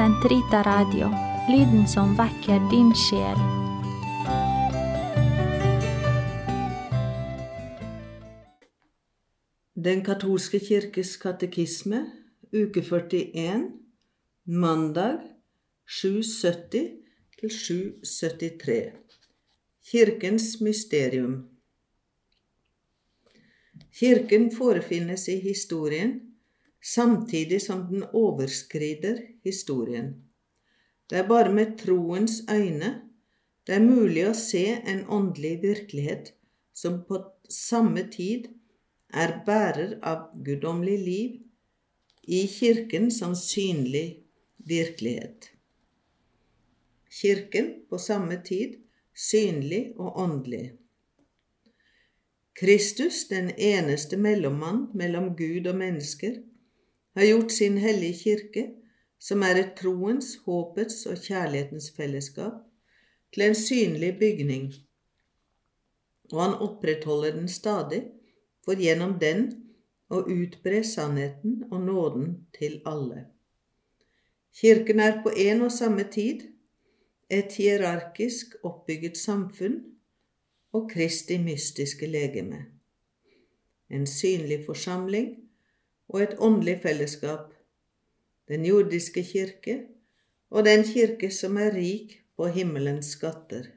Sentrita Radio, lyden som vekker din sjel. Den katolske kirkes katekisme, uke 41, mandag 770 til 773. Kirkens mysterium. Kirken forefinnes i historien samtidig som den overskrider historien. Det er bare med troens øyne det er mulig å se en åndelig virkelighet som på samme tid er bærer av guddommelig liv i Kirken som synlig virkelighet. Kirken på samme tid synlig og åndelig. Kristus, den eneste mellommann mellom Gud og mennesker, har gjort sin hellige kirke, som er et troens, håpets og kjærlighetens fellesskap, til en synlig bygning, og han opprettholder den stadig for gjennom den å utbre sannheten og nåden til alle. Kirken er på en og samme tid et hierarkisk oppbygget samfunn og Kristi mystiske legeme. En synlig forsamling og et åndelig fellesskap, den jordiske kirke og den kirke som er rik på himmelens skatter.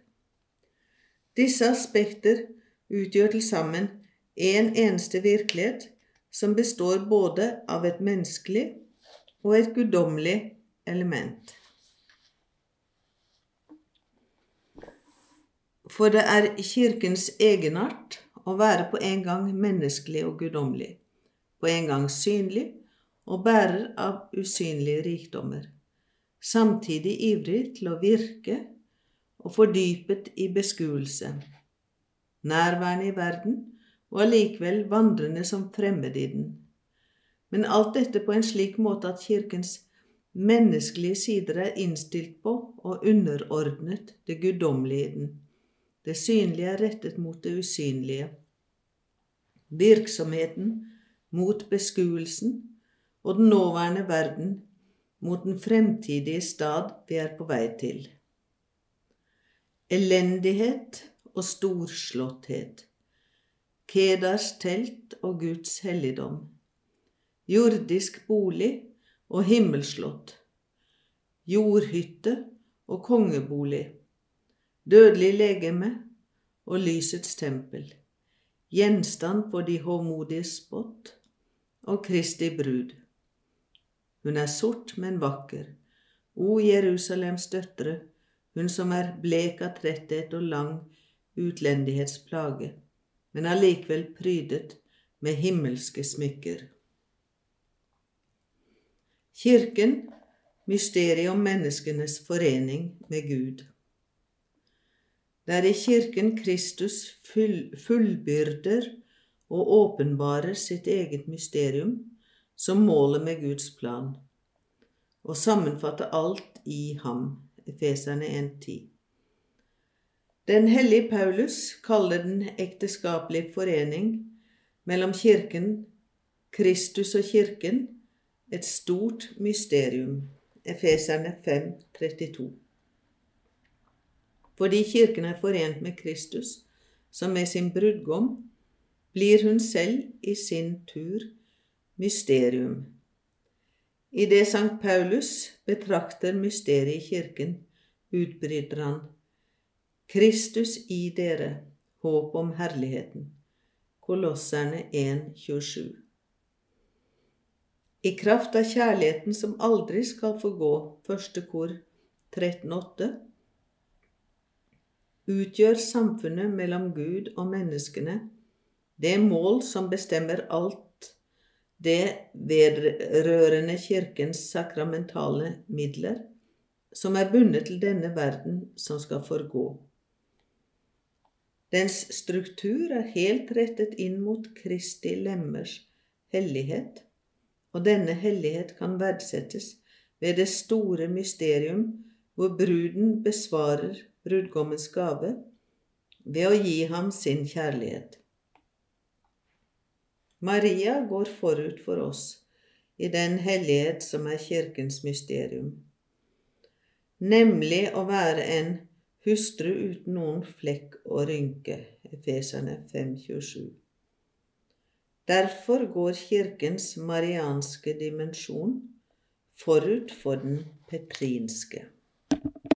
Disse aspekter utgjør til sammen en eneste virkelighet som består både av et menneskelig og et guddommelig element. For det er Kirkens egenart å være på en gang menneskelig og guddommelig, på en gang synlig og bærer av usynlige rikdommer, samtidig ivrig til å virke og fordypet i beskuelse, nærværende i verden og allikevel vandrende som fremmed i den. Men alt dette på en slik måte at Kirkens menneskelige sider er innstilt på og underordnet det guddommelige i den det synlige er rettet mot det usynlige. Virksomheten mot beskuelsen og den nåværende verden mot den fremtidige stad vi er på vei til. Elendighet og storslåtthet. Kedars telt og Guds helligdom. Jordisk bolig og himmelslott. Jordhytte og kongebolig dødelig legeme og lysets tempel, gjenstand for de håmodige spott og Kristi brud. Hun er sort, men vakker. O Jerusalems døtre, hun som er blek av tretthet og lang utlendighetsplage, men allikevel prydet med himmelske smykker. Kirken, mysteriet om menneskenes forening med Gud. Det er i Kirken Kristus fullbyrder og åpenbarer sitt eget mysterium som målet med Guds plan, og sammenfatter alt i ham. Efeserne 1.10. Den hellige Paulus kaller den ekteskapelige forening mellom Kirken, Kristus og Kirken et stort mysterium. Efeserne 5.32 fordi Kirken er forent med Kristus, som med sin brudgom blir hun selv i sin tur mysterium. I det Sankt Paulus betrakter mysteriet i Kirken, utbryter han Kristus i dere, håp om herligheten. Kolosserne 1,27. I kraft av kjærligheten som aldri skal få gå, første kor 13,8, utgjør samfunnet mellom Gud og menneskene det mål som bestemmer alt det vedrørende Kirkens sakramentale midler, som er bundet til denne verden som skal forgå. Dens struktur er helt rettet inn mot Kristi lemmers hellighet, og denne hellighet kan verdsettes ved det store mysterium hvor bruden besvarer brudgommens gave ved å gi ham sin kjærlighet. Maria går forut for oss i den hellighet som er Kirkens mysterium. nemlig å være en hustru uten noen flekk og rynke. Efeserne 5.27. Derfor går Kirkens marianske dimensjon forut for den petrinske.